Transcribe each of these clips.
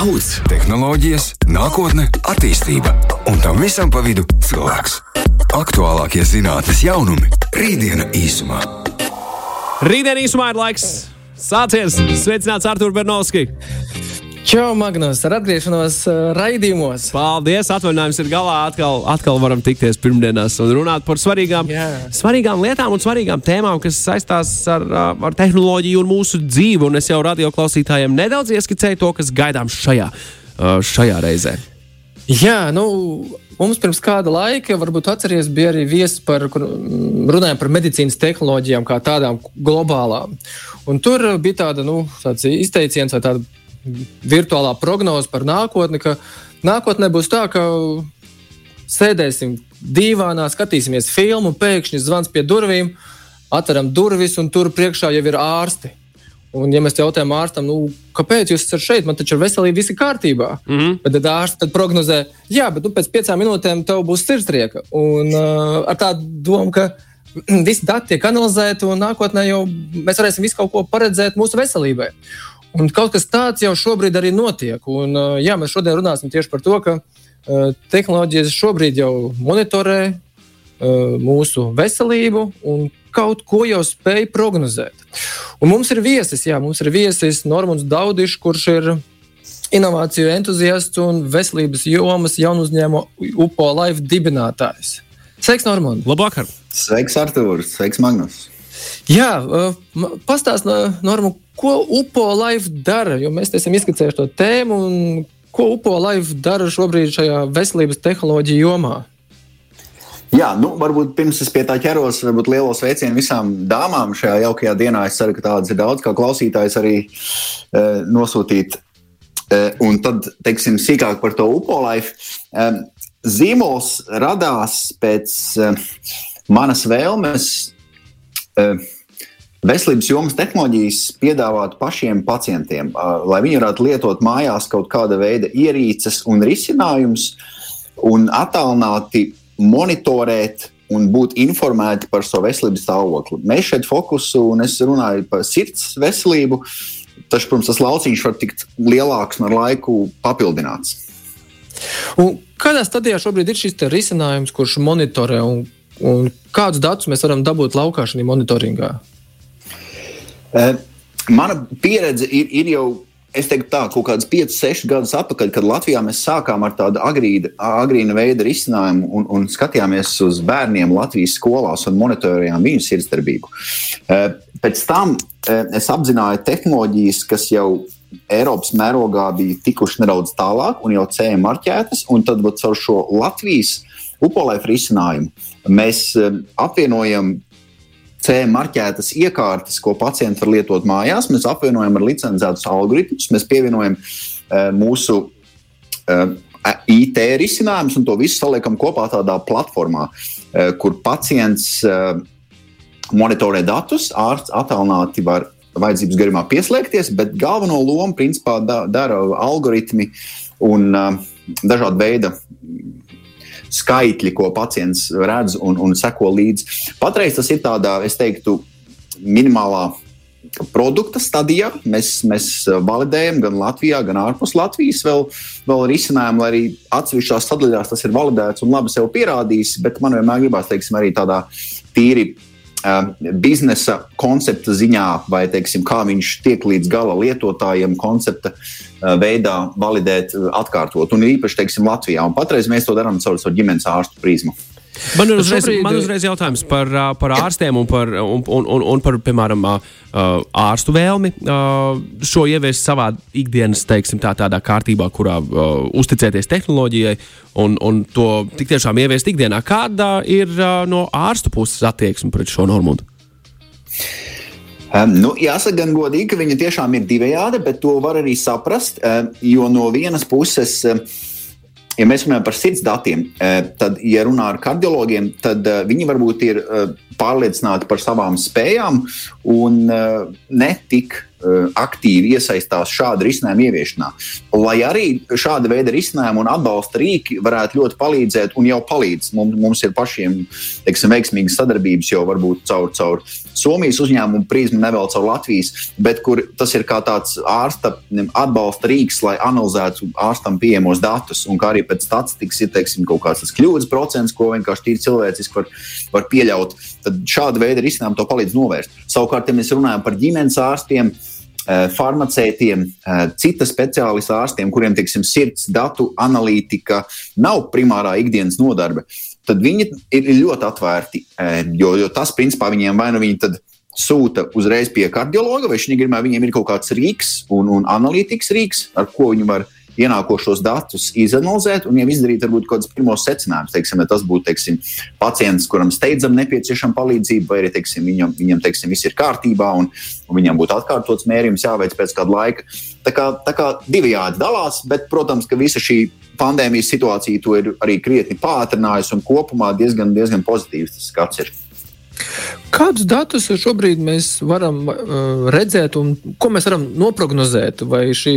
Daudz tehnoloģijas, nākotne, attīstība un tam visam pa vidu cilvēks. Aktuālākie zinātnes jaunumi - rītdiena īsumā. Rītdien īsumā ir laiks sācies. Sveicināts Artur Bernovski! Čau, Magnus, ar atgriešanos uh, raidījumos. Paldies! Atvaļinājums ir galā. Atkal, atkal varam tikties pirmdienās un runāt par svarīgām, Jā. svarīgām lietām un svarīgām tēmām, kas saistās ar, uh, ar tehnoloģiju un mūsu dzīvi. Un es jau radioklausītājiem nedaudz ieskicēju to, kas gaidām šajā, uh, šajā reizē. Jā, nu, mums pirms kāda laika, varbūt atceries, bija arī viesis kur mm, runājām par medicīnas tehnoloģijām kā tādām globālām. Un tur bija tāda, nu, izteiciens vai tāda virtuālā prognoze par nākotni, ka nākotnē būs tā, ka sēdēsim dīvānā, skatīsimies filmu, pēkšņi zvans pie durvīm, atveram durvis un tur priekšā jau ir ārsti. Un, ja mēs jautājam ārstam, nu, kāpēc jūs esat šeit, man taču ar veselību viss ir kārtībā. Mm -hmm. Bet tad ārsts prognozē, jā, bet nu, pēc piecām minūtēm tev būs sirdstrieka. Un uh, ar tādu domu, ka visi dati tiek analizēti un nākotnē jau mēs varēsim visu kaut ko paredzēt mūsu veselībai. Un kaut kas tāds jau šobrīd arī notiek. Un, jā, mēs šodien runāsim tieši par to, ka uh, tehnoloģijas šobrīd jau monitorē uh, mūsu veselību un kaut ko jau spēj prognozēt. Un mums ir viesis, jā, mums ir viesis Normons Daudišs, kurš ir inovāciju entuziasts un veselības jomas jaunu uzņēmumu UPO Life dibinātājs. Sveiks, Normons! Labvakar! Sveiks, Artūrs! Sveiks, Magnus! Jā, uh, pastāst, Norma, ko UPO Life dara? Jo mēs esam izskicējuši to tēmu, un ko UPO Life dara šobrīd šajā veselības tehnoloģiju jomā? Jā, nu, varbūt pirms es pie tā ķeros, varbūt lielo sveicienu visām dāmām šajā jaukajā dienā. Es ceru, ka tādas ir daudz, kā klausītājs arī e, nosūtīt. E, un tad, teiksim, sīkāk par to upolaifu. E, zīmols radās pēc e, manas vēlmes veselības jomas tehnoloģijas piedāvāt pašiem pacientiem, lai viņi varētu lietot mājās kaut kāda veida ierīces un risinājumus un attālināti monitorēt un būt informēti par savu veselības stāvokli. Mēs šeit fokusu, un es runāju par sirds veselību, taču, protams, tas lauciņš var tikt lielāks un ar laiku papildināts. Un kādā stadijā šobrīd ir šis risinājums, kurš monitorē un, un kādus datus mēs varam dabūt laukā šajā monitoringā? Mana pieredze ir, ir jau Es teiktu, tā kaut kādas 5, 6 gadus atpakaļ, kad Latvijā mēs sākām ar tādu agrīna, agrīna veida risinājumu un, un skatījāmies uz bērniem Latvijas skolās un monitorējām viņu sirdsdarbību. Pēc tam es apzināju tehnoloģijas, kas jau Eiropas mērogā bija tikušas nedaudz tālāk un jau CE marķētas, un tad caur šo Latvijas upolēfu risinājumu mēs apvienojam C marķētas iekārtas, ko pacienti var lietot mājās. Mēs apvienojam ar licencētus algoritmus, mēs pievienojam uh, mūsu uh, IT risinājumus un to visu saliekam kopā tādā platformā, kur pacients monitorē datus, ārsts attālināti var vajadzības gadījumā pieslēgties, bet galveno lomu principā da, dara algoritmi un dažāda veida skaitļi, ko pacients redz un, un seko līdzi. Patreiz tas ir tādā, es teiktu, minimālā produkta stadijā. Mēs, mēs validējam gan Latvijā, gan ārpus Latvijas vēl, vēl risinājumu, lai arī atsevišķās sadaļās tas ir validēts un labi sev pierādījis. Bet man vienmēr gribās, teiksim, arī tādā tīri uh, biznesa koncepta ziņā, vai teiksim, kā viņš tiek līdz gala lietotājiem, koncepta veidā validēt, uh, atkārtot. Un īpaši teiksim, Latvijā. Un patreiz mēs to darām caur savu ģimenes ārstu prizmu. Man ir uzreiz, šobrīd- man uzreiz jautājums par, ā, par ārstiem un par, un, un, un, un par piemēram, ārstu vēlmi šo ieviest savā ikdienas teiksim, tā, tādā kārtībā, kurā uzticēties tehnoloģijai un, un to tik tiešām ieviest ikdienā. Kāda ir no ārstu puses attieksme pret šo normu? Um, nu, jāsaka, gan godīgi, ka viņa tiešām ir divējāda, bet to var arī saprast. Um, jo no vienas puses, um, ja mēs runājam par sirds datiem, uh, tad, ja runā ar kardiologiem, tad uh, viņi varbūt ir uh, pārliecināti par savām spējām un uh, ne tik aktīvi iesaistās šāda risinājuma ieviešanā. Lai arī šāda veida risinājumi un atbalsta rīki varētu ļoti palīdzēt, un jau palīdz. Mums, ir pašiem teiksim, veiksmīgas sadarbības jau varbūt caur, caur Somijas uzņēmumu prizmu, nevēl caur Latvijas, bet kur tas ir kā tāds ārsta atbalsta rīks, lai analizētu ārstam pieejamos datus, un kā arī pēc statistikas ir teiksim, kaut kāds kļūdas procents, ko vienkārši tīri cilvēciski var, var pieļaut. Tad šāda veida risinājumi to palīdz novērst. Savukārt, ja mēs runājam par ģimenes ārstiem, eh, farmaceitiem, eh, cita speciālistu ārstiem, kuriem teiksim, sirds datu analītika nav primārā ikdienas nodarbe, tad viņi ir ļoti atvērti. Eh, jo, jo tas, principā, viņiem vai nu viņi sūta uzreiz pie kardiologa, vai viņi grib, viņiem ir kaut kāds rīks un, un analītikas rīks, ar ko viņi var ienākošos datus izanalizēt un jau izdarīt varbūt kaut kādus pirmos secinājumus. Teiksim, ja tas būtu teiksim, pacients, kuram steidzam nepieciešama palīdzība, vai arī teiksim, viņam, viņam teiksim, viss ir kārtībā un, un viņam būtu atkārtots mērījums jāveic pēc kāda laika. Tā kā, tā kā divējādi dalās, bet, protams, ka visa šī pandēmijas situācija to ir arī krietni pātrinājusi un kopumā diezgan, diezgan pozitīvs tas skats ir. Kādus datus šobrīd mēs varam uh, redzēt, un ko mēs varam noprognozēt? Vai šī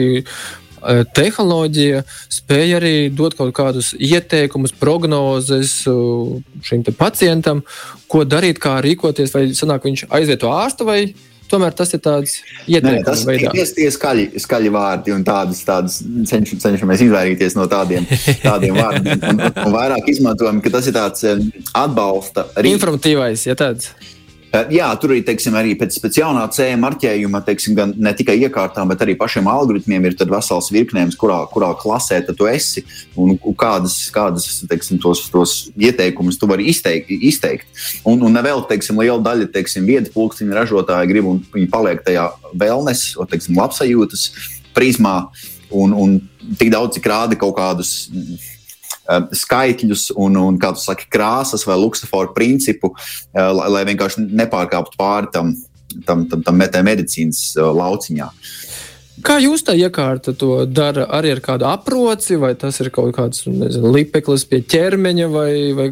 tehnoloģija spēja arī dot kaut kādus ieteikumus, prognozes eh, šim pacientam, ko darīt, kā rīkoties, vai sanāk viņš aiziet to ārstu vai Tomēr tas ir tāds ieteikums. Tas ir tie skaļi, skaļi vārdi un tādas, tādas cenš, cenšamies izvairīties no tādiem, tādiem vārdiem. Un, un vairāk izmantojam, ka tas ir tāds eh, atbalsta. Informatīvais, ja tāds. Jā, tur arī, teiksim, arī pēc, pēc jaunā CE marķējuma, teiksim, gan ne tikai iekārtām, bet arī pašiem algoritmiem ir vesels virknējums, kurā, kurā klasē tu esi un kādas, kādas teiksim, tos, tos ieteikumus tu vari izteikt. izteikt. Un, un nevēl, teiksim, liela daļa teiksim, vietas pulksteņa ražotāji grib un viņi paliek tajā wellness, teiksim, labsajūtas prizmā un, un tik daudz, cik rāda kaut kādus skaitļus un, un kā tu saki, krāsas vai luksusforu principu, uh, lai, lai vienkārši nepārkāptu pāri tam, tam, tam, tam medicīnas uh, lauciņā. Kā jūs tā iekārta to dara arī ar kādu aproci, vai tas ir kaut kāds nezinu, lipeklis pie ķermeņa, vai, vai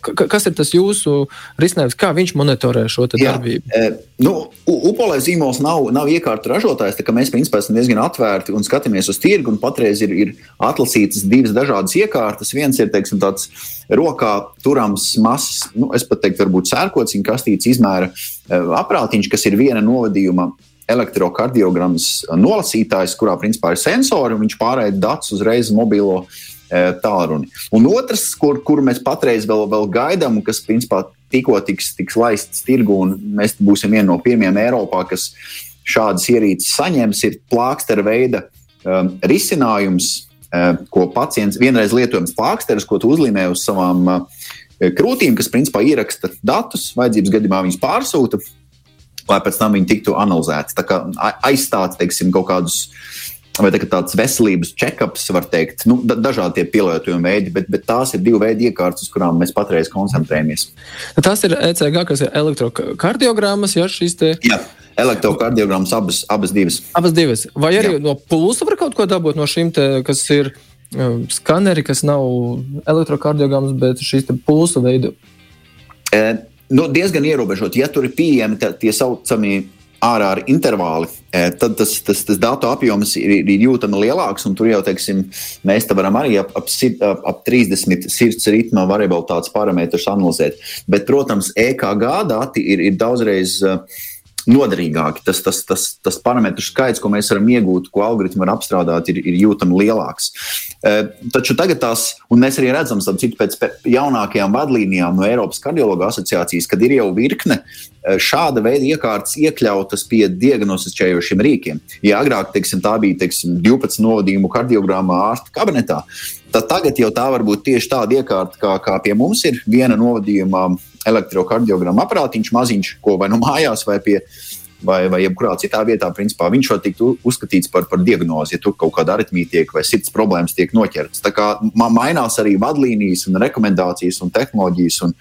kas ir tas jūsu risinājums, kā viņš monitorē šo darbību? Jā, e, nu, Upolē zīmols nav, nav iekārta ražotājs, tā kā mēs principā esam diezgan atvērti un skatāmies uz tirgu, un patreiz ir, ir atlasītas divas dažādas iekārtas. Viens ir, teiksim, tāds rokā turams mazs, nu, es pat teiktu, varbūt sērkociņa kastītes izmēra e, aprātiņš, kas ir viena novadījuma elektrokardiogrammas nolasītājs, kurā principā ir sensori, un viņš pārraida datus uzreiz uz mobilo e, tālruni. Un otrs, kur, kur mēs patreiz vēl, vēl gaidām, kas principā tikko tiks, tiks laists tirgu, un mēs būsim viena no pirmajām Eiropā, kas šādas ierīces saņems, ir plākstera veida um, risinājums, uh, ko pacients vienreiz lietojams plāksteris, ko uzlīmē uz savām uh, krūtīm, kas principā ieraksta datus, vajadzības gadījumā viņus pārsūta lai pēc tam viņi tiktu analizēti. Tā kā aizstāt teiksim, kaut kādus. Vai tā, tāds veselības check-ups, var teikt, nu, da, dažādi pielietojumi veidi, bet, bet tās ir divi veidi iekārtas, uz kurām mēs patreiz koncentrējamies. Tas ir ECG, kas ir elektrokardiogrammas, ja šīs te. Jā. Elektrokardiogrammas abas, abas divas. Abas divas. Vai arī Jā. no pulsa var kaut ko dabūt no šīm, te, kas ir um, skaneri, kas nav elektrokardiogrammas, bet šīs pulsa veidu? E, nu, diezgan ierobežot. Ja tur ir pieejami tie saucamie ārā ar intervāli, e, tad tas, tas, tas datu apjoms ir, ir jūtami lielāks. Tur jau teiksim, mēs te varam arī ap, ap, ap, ap 30 sirds ritma variabilitātes parametrus analizēt. Bet, protams, EKG dati ir, ir daudzreiz. Uh, noderīgāki. Tas, tas, tas, tas parametru skaits, ko mēs varam iegūt, ko algoritmi var apstrādāt, ir, ir jūtami lielāks. E, taču tagad tās, un mēs arī redzam, citu, pēc jaunākajām vadlīnijām no Eiropas kardiologa asociācijas, kad ir jau virkne e, šāda veida iekārtas iekļautas pie diagnosticējošiem rīkiem. Ja agrāk teiksim, tā bija teiksim, 12 novadījumu kardiogramā ārsta kabinetā, tad tagad jau tā var būt tieši tāda iekārta, kā, kā pie mums ir viena novadījuma elektrokardiogramma aparātiņš, maziņš, ko vai nu mājās, vai pie. Vai, vai jebkurā citā vietā, principā, viņš var tikt uzskatīts par, par diagnozi, ja tur kaut kāda aritmija tiek vai sirds problēmas tiek noķertas. Tā kā mainās arī vadlīnijas, un rekomendācijas un tehnoloģijas. Un,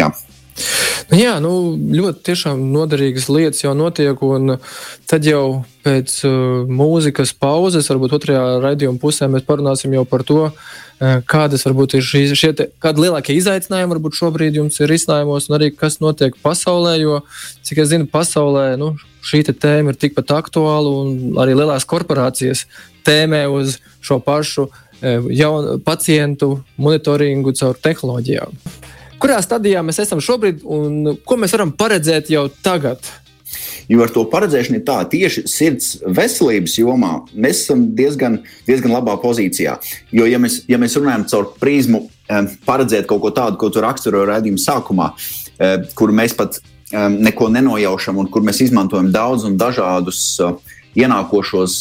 jā. Nu, jā, nu, ļoti tiešām noderīgas lietas jau notiek, un tad jau pēc uh, mūzikas pauzes, varbūt otrajā raidījuma pusē, mēs parunāsim jau par to, uh, kādas varbūt ir šie, šie te, kādi lielākie izaicinājumi varbūt šobrīd jums ir risinājumos, un arī kas notiek pasaulē, jo, cik es zinu, pasaulē nu, šī tēma ir tikpat aktuāla, un arī lielās korporācijas tēmē uz šo pašu uh, jaunu pacientu monitoringu caur tehnoloģijām kurā stadijā mēs esam šobrīd un ko mēs varam paredzēt jau tagad? Jo ar to paredzēšanu ir tā, tieši sirds veselības jomā mēs esam diezgan, diezgan labā pozīcijā. Jo, ja mēs, ja mēs runājam caur prizmu, paredzēt kaut ko tādu, ko tu raksturoji raidījuma sākumā, kur mēs pat neko nenojaušam un kur mēs izmantojam daudz un dažādus ienākošos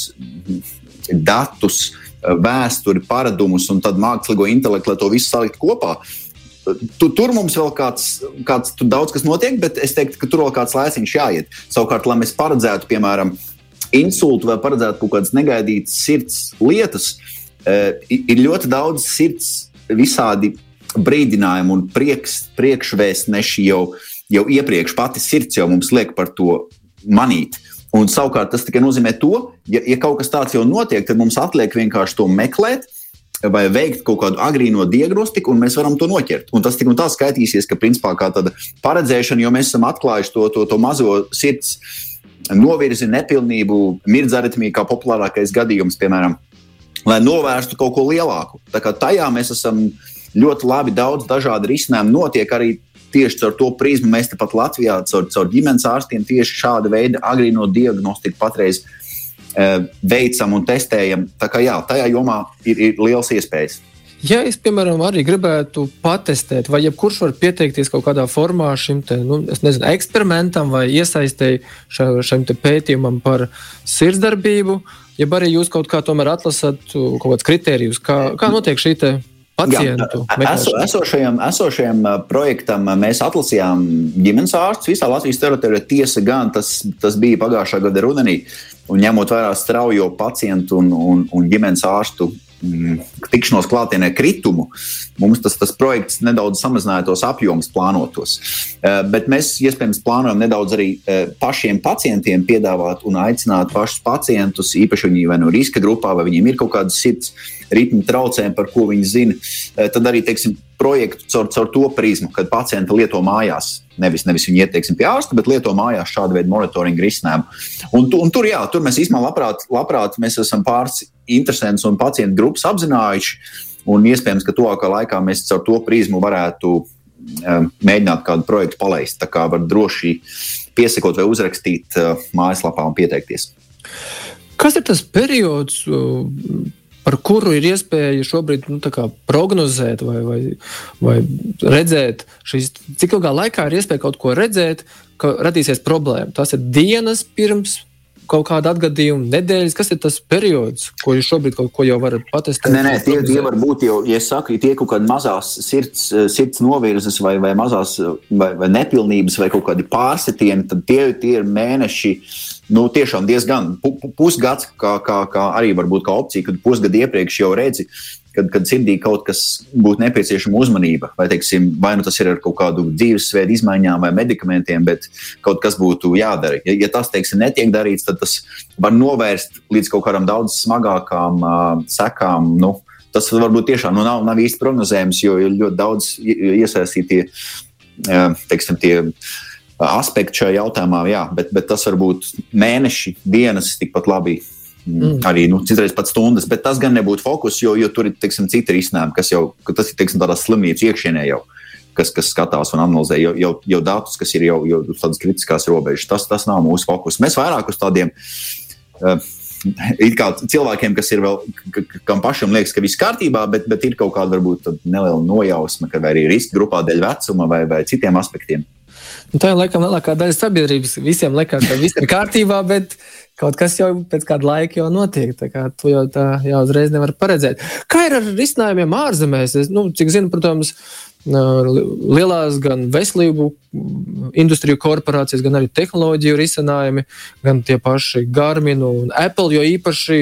datus, vēsturi, paradumus un tad mākslīgo intelektu, lai to visu salikt kopā. Tu, tur mums vēl kāds, kāds tur daudz kas notiek, bet es teiktu, ka tur vēl kāds lēciņš jāiet. Savukārt, lai mēs paredzētu, piemēram, insultu vai paredzētu kaut kādas negaidītas sirds lietas, eh, ir ļoti daudz sirds visādi brīdinājumi un prieks, priekšvēstneši jau, jau iepriekš pati sirds jau mums liek par to manīt. Un savukārt tas tikai nozīmē to, ja, ja kaut kas tāds jau notiek, tad mums atliek vienkārši to meklēt, vai veikt kaut kādu agrīno diagnostiku, un mēs varam to noķert. Un tas tik un tā skaitīsies, ka principā kā tāda paredzēšana, jo mēs esam atklājuši to, to, to mazo sirds novirzi, nepilnību, mirdzaritmiju kā populārākais gadījums, piemēram, lai novērstu kaut ko lielāku. Tā kā tajā mēs esam ļoti labi, daudz dažādu risinājumu notiek arī. Tieši caur to prizmu mēs tepat Latvijā, caur, caur ģimenes ārstiem, tieši šāda veida agrīno diagnostiku patreiz veicam un testējam. Tā kā jā, tajā jomā ir, ir liels iespējas. Ja es, piemēram, arī gribētu patestēt, vai jebkurš var pieteikties kaut kādā formā šim te, nu, nezinu, eksperimentam vai iesaistēji šim pētījumam par sirdsdarbību, ja arī jūs kaut kā tomēr atlasat kaut kādus kritērijus, kā, kā notiek šī pacientu eso, esošajam, esošajam projektam mēs atlasījām ģimenes ārstus visā Latvijas teritorijā. Tiesa gan tas, tas bija pagājušā gada rudenī. Un ņemot vērā straujo pacientu un, un, un ģimenes ārstu tikšanos klātienē kritumu, mums tas, tas projekts nedaudz samazināja tos apjomus plānotos. Uh, bet mēs iespējams plānojam nedaudz arī uh, pašiem pacientiem piedāvāt un aicināt pašus pacientus, īpaši viņi vai no riska grupā, vai viņiem ir kaut kādas sirds ritmu traucējumi, par ko viņi zina. Uh, tad arī teiksim, projektu caur, caur to prizmu, kad pacienti lieto mājās. Nevis, nevis viņi iet teiksim, pie ārsta, bet lieto mājās šādu veidu monitoringu risinājumu. Un, un tur, jā, tur mēs īstenībā labprāt, labprāt mēs esam pāris interesants un pacientu grupas apzinājuši. Un iespējams, ka tuvākā laikā mēs caur to prizmu varētu um, mēģināt kādu projektu palaist. Tā kā var droši piesakot vai uzrakstīt uh, mājaslapā un pieteikties. Kas ir tas periods, par kuru ir iespēja šobrīd nu, prognozēt vai, vai, vai redzēt, šīs, cik ilgā laikā ir iespēja kaut ko redzēt, ka radīsies problēma. Tas ir dienas pirms kaut kāda atgadījuma, nedēļas, kas ir tas periods, ko jūs šobrīd kaut ko jau varat patestēt? Nē, nē tie, tie var būt jau, ja saku, tie kaut kādi mazās sirds, sirds novirzes vai, vai mazās vai, vai nepilnības vai kaut kādi pārsitieni, tad tie, tie ir mēneši nu, tiešām diezgan pusgads, kā, kā, kā arī varbūt kā opcija, kad pusgadu iepriekš jau redzi, kad, kad sirdī kaut kas būtu nepieciešama uzmanība, vai, teiksim, vai nu tas ir ar kaut kādu dzīvesveidu izmaiņām vai medikamentiem, bet kaut kas būtu jādara. Ja, ja tas, teiksim, netiek darīts, tad tas var novērst līdz kaut kādām daudz smagākām uh, sekām. Nu, tas varbūt tiešām nu, nav, nav īsti prognozējams, jo ir ļoti daudz iesaistītie, uh, teiksim, tie aspekti šajā jautājumā, jā, bet, bet tas var būt mēneši, dienas tikpat labi. Mm. mm. Arī nu, citreiz pat stundas, bet tas gan nebūtu fokus, jo, jo tur ir teiksim, citi risinājumi, kas jau tas ir teiksim, tādā slimnīcas iekšienē jau. Kas, kas skatās un analizē jau, jau, jau datus, kas ir jau, jau tādas kritiskās robežas. Tas, tas nav mūsu fokus. Mēs vairāk uz tādiem uh, cilvēkiem, kas ir vēl, kam pašam liekas, ka viss kārtībā, bet, bet ir kaut kāda varbūt neliela nojausma, ka arī riska grupā dēļ vecuma vai, vai citiem aspektiem. Nu, tā ir laikam lielākā daļa sabiedrības. Visiem liekas, ka viss ir kārtībā, bet kaut kas jau pēc kāda laika jau notiek. To jau tā jau uzreiz nevar paredzēt. Kā ir ar risinājumiem ārzemēs? Es, nu, cik zinu, protams, lielās gan veselību industriju korporācijas, gan arī tehnoloģiju risinājumi, gan tie paši Garmin un Apple, jo īpaši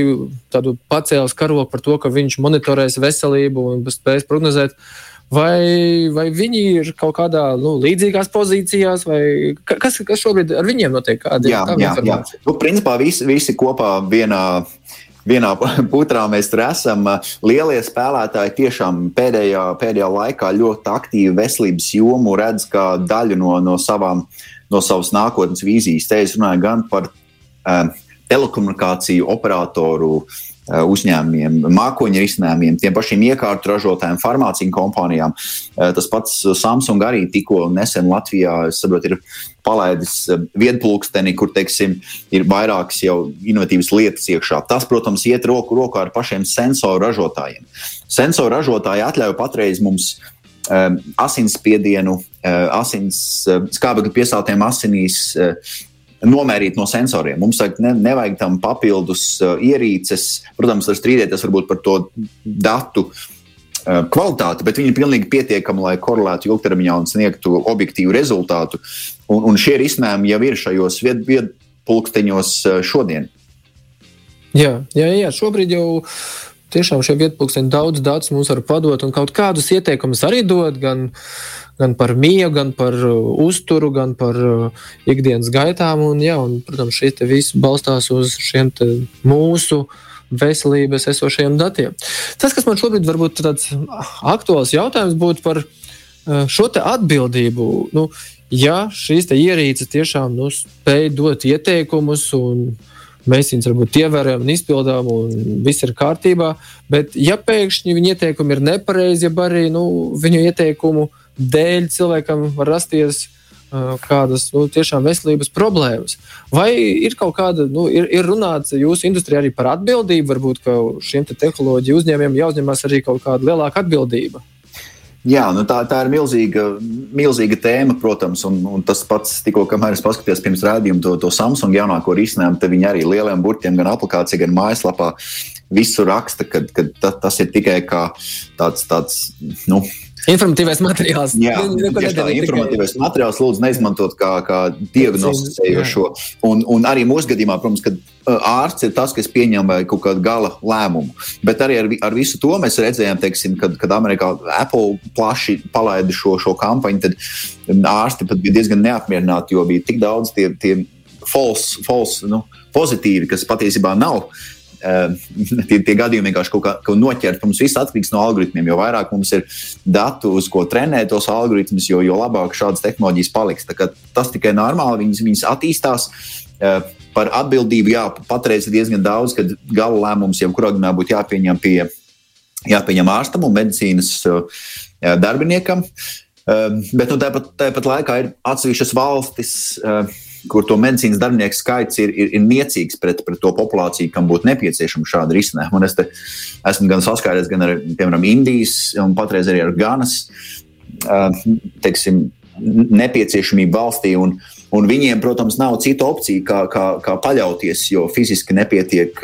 tādu pacēlus karogu par to, ka viņš monitorēs veselību un spēs prognozēt. Vai, vai viņi ir kaut kādā nu, līdzīgās pozīcijās, vai kas, kas šobrīd ar viņiem notiek? Kāda, jā, jā, jā. Nu, principā visi, visi kopā vienā vienā putrā mēs tur esam. Lielie spēlētāji tiešām pēdējā, pēdējā laikā ļoti aktīvi veselības jomu redz kā daļu no, no, savām, no savas nākotnes vīzijas. Te es runāju gan par um, telekomunikāciju operatoru uzņēmumiem, mākoņu risinājumiem, tiem pašiem iekārtu ražotājiem, farmāciju kompānijām. Eh, tas pats Samsung arī tikko nesen Latvijā saprot, ir palaidis viedplūksteni, kur teiksim, ir vairākas jau inovatīvas lietas iekšā. Tas, protams, iet roku rokā ar pašiem sensoru ražotājiem. Sensoru ražotāji atļauj patreiz mums um, asinsspiedienu, uh, asins uh, skābekļa piesātiem asinīs uh, nomērīt no sensoriem. Mums ne, nevajag tam papildus uh, ierīces. Protams, var strīdēties par to datu uh, kvalitāti, bet viņi ir pilnīgi pietiekami, lai korelētu ilgtermiņā un sniegtu objektīvu rezultātu. Un, un šie risinājumi jau ir šajos vied, viedpulksteņos uh, šodien. Jā, jā, jā, šobrīd jau tiešām šie vietpunkti daudz datus mums var padot un kaut kādus ieteikumus arī dot. Gan, gan par miegu, gan par uh, uzturu, gan par uh, ikdienas gaitām. Un, jā, un, protams, šis viss balstās uz šiem mūsu veselības esošajiem datiem. Tas, kas man šobrīd varbūt tāds aktuāls jautājums būtu par uh, šo atbildību. Nu, ja šīs ierīces tiešām nu, spēj dot ieteikumus un mēs viņus varbūt ievērojam un izpildām, un viss ir kārtībā. Bet, ja pēkšņi viņa ieteikumi ir nepareizi, ja arī nu, viņu ieteikumu dēļ cilvēkam var rasties kādas nu, tiešām veselības problēmas. Vai ir kaut kāda, nu, ir, ir runāts jūsu industrijā arī par atbildību, varbūt šiem te tehnoloģiju uzņēmumiem jāuzņemas arī kaut kāda lielāka atbildība? Jā, nu tā, tā ir milzīga, milzīga tēma, protams, un, un tas pats, tikko, kamēr es paskatījos pirms rādījuma to, to Samsung jaunāko risinājumu, tad viņi arī lieliem burtiem, gan aplikācijā, gan mājaslapā visu raksta, ka, tas ir tikai tāds, tāds nu, Informatīvais materiāls. Jā, tieši tā, informatīvais tikai... materiāls lūdzu neizmantot kā, kā diagnosticējošo. Un, un arī mūsu gadījumā, protams, kad ārsts ir tas, kas pieņem kaut kādu gala lēmumu. Bet arī ar, ar visu to mēs redzējām, teiksim, kad, kad Amerikā Apple plaši palaida šo, šo kampaņu, tad ārsti pat bija diezgan neapmierināti, jo bija tik daudz tie, tie false, false nu, pozitīvi, kas patiesībā nav tie, tie gadījumi vienkārši kaut kā, kā noķert. Mums viss atkarīgs no algoritmiem. Jo vairāk mums ir datu, uz ko trenēt tos algoritmus, jo, jo labāk šādas tehnoloģijas paliks. Tas tikai normāli, viņas, viņas attīstās. Ehm, par atbildību, jā, patreiz ir diezgan daudz, kad gala lēmums jau kurā gadījumā būtu jāpieņem pie jāpieņem ārstam un medicīnas darbiniekam. Ehm, bet nu, tāpat, tāpat laikā ir atsevišķas valstis, kur to medicīnas darbinieku skaits ir, ir, ir niecīgs pret, pret to populāciju, kam būtu nepieciešama šāda risinājuma. Es esmu gan saskāries gan ar piemēram, Indijas un patreiz arī ar Ganas teiksim, nepieciešamību valstī. Un, un viņiem, protams, nav cita opcija, kā, kā, kā paļauties, jo fiziski nepietiek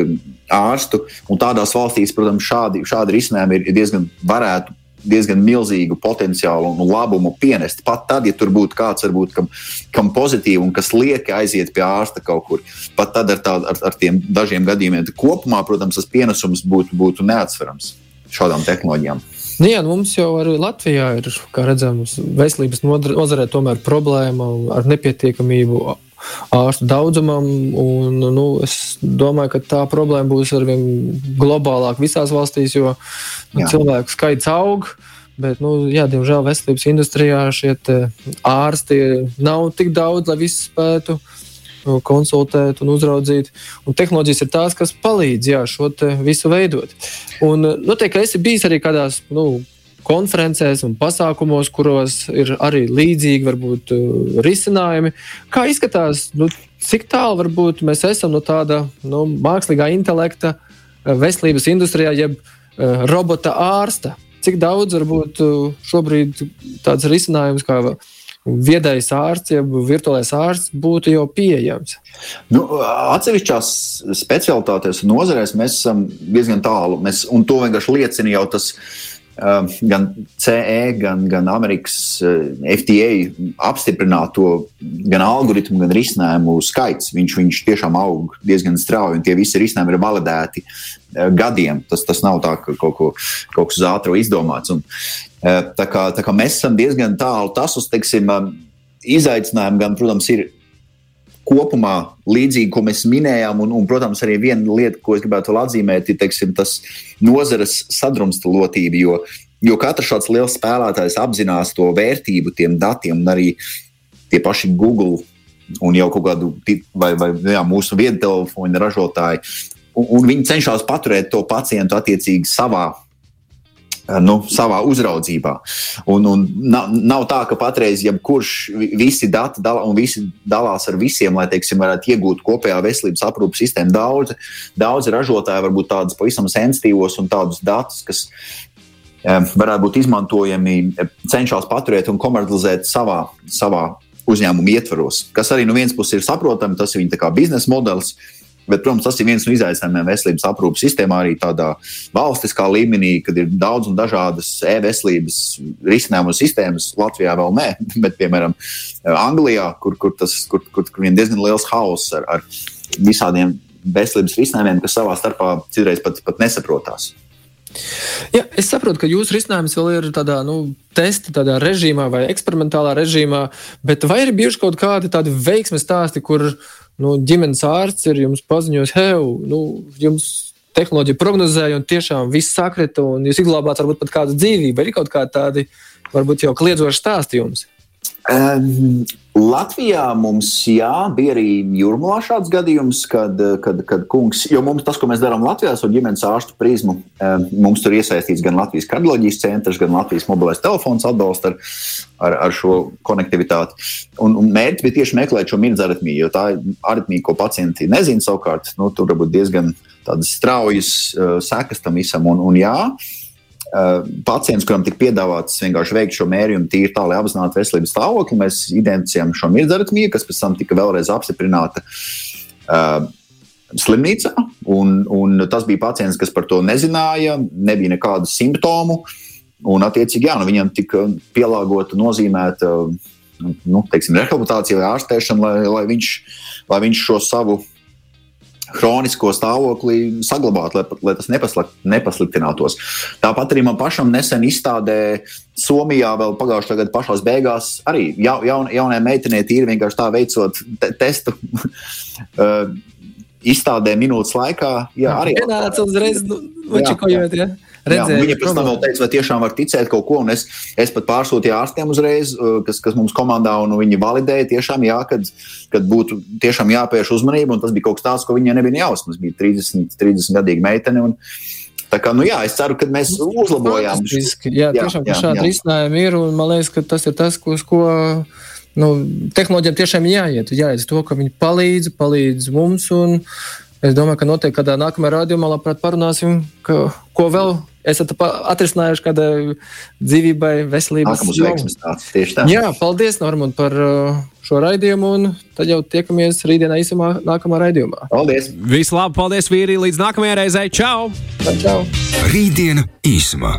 ārstu. Un tādās valstīs, protams, šādi, šādi risinājumi ir diezgan varētu diezgan milzīgu potenciālu un labumu pienest. Pat tad, ja tur būtu kāds, varbūt, kam, kam pozitīvi un kas liek aiziet pie ārsta kaut kur, pat tad ar, tā, ar, ar tiem dažiem gadījumiem kopumā, protams, tas pienesums būtu, būtu neatsverams šādām tehnoloģijām. Nu jā, nu mums jau arī Latvijā ir, kā redzams, veselības nozarē tomēr problēma ar nepietiekamību ārstu daudzumam. Un, nu, es domāju, ka tā problēma būs arvien globālāka visās valstīs, jo nu, Jā. cilvēku skaits aug. Bet, nu, jā, diemžēl veselības industrijā šie ārsti nav tik daudz, lai visi spētu nu, konsultēt un uzraudzīt. Un tehnoloģijas ir tās, kas palīdz jā, šo visu veidot. Un noteikti, ka esi bijis arī kādās nu, konferencēs un pasākumos, kuros ir arī līdzīgi varbūt, uh, risinājumi. Kā izskatās, nu, cik tālu varbūt mēs esam no tāda nu, mākslīgā intelekta uh, veselības industrijā, jeb uh, robota ārsta? Cik daudz varbūt uh, šobrīd tāds risinājums kā viedais ārsts, jeb virtuālais ārsts būtu jau pieejams? Nu, atsevišķās specialitātēs un nozarēs mēs esam diezgan tālu. Mēs, un to vienkārši liecina jau tas, gan CE, gan, gan Amerikas uh, FDA apstiprināt to gan algoritmu, gan risinājumu skaits. Viņš, viņš tiešām aug diezgan strauji, un tie visi risinājumi ir validēti uh, gadiem. Tas, tas nav tā, ka kaut, ko, kaut kas uz ātru izdomāts. Un, uh, tā, kā, tā kā mēs esam diezgan tālu tas uz, teiksim, uh, izaicinājumu, gan, protams, ir kopumā līdzīgi, ko mēs minējām. Un, un, protams, arī viena lieta, ko es gribētu vēl atzīmēt, ir teiksim, tas nozares sadrumstalotība. Jo, jo katrs šāds liels spēlētājs apzinās to vērtību tiem datiem, un arī tie paši Google un jau kaut kādu vai, vai jā, mūsu viedtelefonu ražotāji. Un, un viņi cenšas paturēt to pacientu attiecīgi savā nu, savā uzraudzībā. Un, un nav, nav tā, ka patreiz jebkurš visi dati dala, un visi dalās ar visiem, lai teiksim, varētu iegūt kopējā veselības aprūpas sistēmu. Daudz, daudz ražotāji varbūt tādus pavisam sensitīvos un tādus datus, kas um, varētu būt izmantojami, cenšas paturēt un komercializēt savā, savā uzņēmuma ietvaros. Kas arī no vienas puses ir saprotami, tas ir viņa biznesa modelis. Bet, protams, tas ir viens no izaicinājumiem veselības aprūpas sistēmā, arī tādā valstiskā līmenī, kad ir daudz un dažādas e-veselības risinājumu sistēmas. Latvijā vēl nē, bet, piemēram, Anglijā, kur, kur tas kur, kur, kur ir diezgan liels hauss ar, ar visādiem veselības risinājumiem, kas savā starpā citreiz pat, pat nesaprotās. Ja, es saprotu, ka jūsu risinājums vēl ir tādā nu, testa tādā režīmā vai eksperimentālā režīmā, bet vai ir bijuši kaut kādi tādi veiksmes stāsti, kur nu, ģimenes ārsts ir jums paziņojis, hei, nu, jums tehnoloģija prognozēja, un tiešām viss sakrita, un jūs izglābāt varbūt pat kādu dzīvību. Ir kaut kādi tādi, varbūt jau kliedzoši stāstījumi. Um, Latvijā mums jā, bija arī jūrmālā šāds gadījums, kad, kad, kad kungs, jo mums tas, ko mēs darām Latvijā, ir ģimenes ārstu prizmu. Um, mums tur iesaistīts gan Latvijas kardioloģijas centrs, gan Latvijas mobilais telefons atbalsta ar, ar, ar šo konektivitāti. Un, un mērķis bija tieši meklēt šo mirdzu aritmiju, jo tā ir aritmija, ko pacienti nezina savukārt. Nu, tur var būt diezgan straujas uh, sekas tam visam. Un, un jā, uh, Eh, pacients, kuram tika piedāvāts vienkārši veikt šo mērījumu, tīri tā, lai apzinātu veselības stāvokli, mēs identificējām šo mirdzaritmiju, kas pēc tam tika vēlreiz apstiprināta. Uh, slimnīcā, un, un tas bija pacients, kas par to nezināja, nebija nekādu simptomu. Un, attiecīgi, jā, nu, viņam tika pielāgota, nozīmēta nu, teiksim, rehabilitācija vai ārstēšana, lai, lai, viņš, lai viņš šo savu hronisko stāvokli saglabāt, lai, lai tas nepaslikt, nepasliktinātos. Tāpat arī man pašam nesen izstādē Somijā, vēl pagājušā gada pašā beigās, arī ja, jaun, jaunai meitenei tīri vienkārši tā veicot te, testu. uh, Izstādē minūtes laikā, jā, arī. Pienāca uzreiz, nu, vačikojot, jā. jā. Redzēju, jā, viņa pēc tam vēl teica, vai tiešām var ticēt kaut ko, un es, es pat pārsūtīju ārstiem uzreiz, uh, kas, kas mums komandā, un viņi validēja tiešām, jā, kad, kad būtu tiešām jāpievērš uzmanība, un tas bija kaut kas tāds, ko viņai nebija jausmas. Bija 30, 30 gadīga meitene. Un, Tā kā, nu jā, es ceru, ka mēs uzlabojām šo situāciju. Jā, tiešām jā, šādi risinājumi ir. Man liekas, ka tas ir tas, ko, ko nu, tehnoloģijām tiešām jāiet. Jāiet to, ka viņi palīdz, palīdz mums. Es domāju, ka noteikti kādā nākamajā rādījumā labprāt parunāsim, ka, ko vēl esat atrisinājuši kādai dzīvībai, veselības jomā. Jā, paldies, Normand, par uh, šo raidījumu, un tad jau tiekamies rītdienā īsumā nākamā raidījumā. Paldies! Vislabāk, paldies, vīri! Līdz nākamajai reizei! Čau! Čau! Rītdiena īsumā!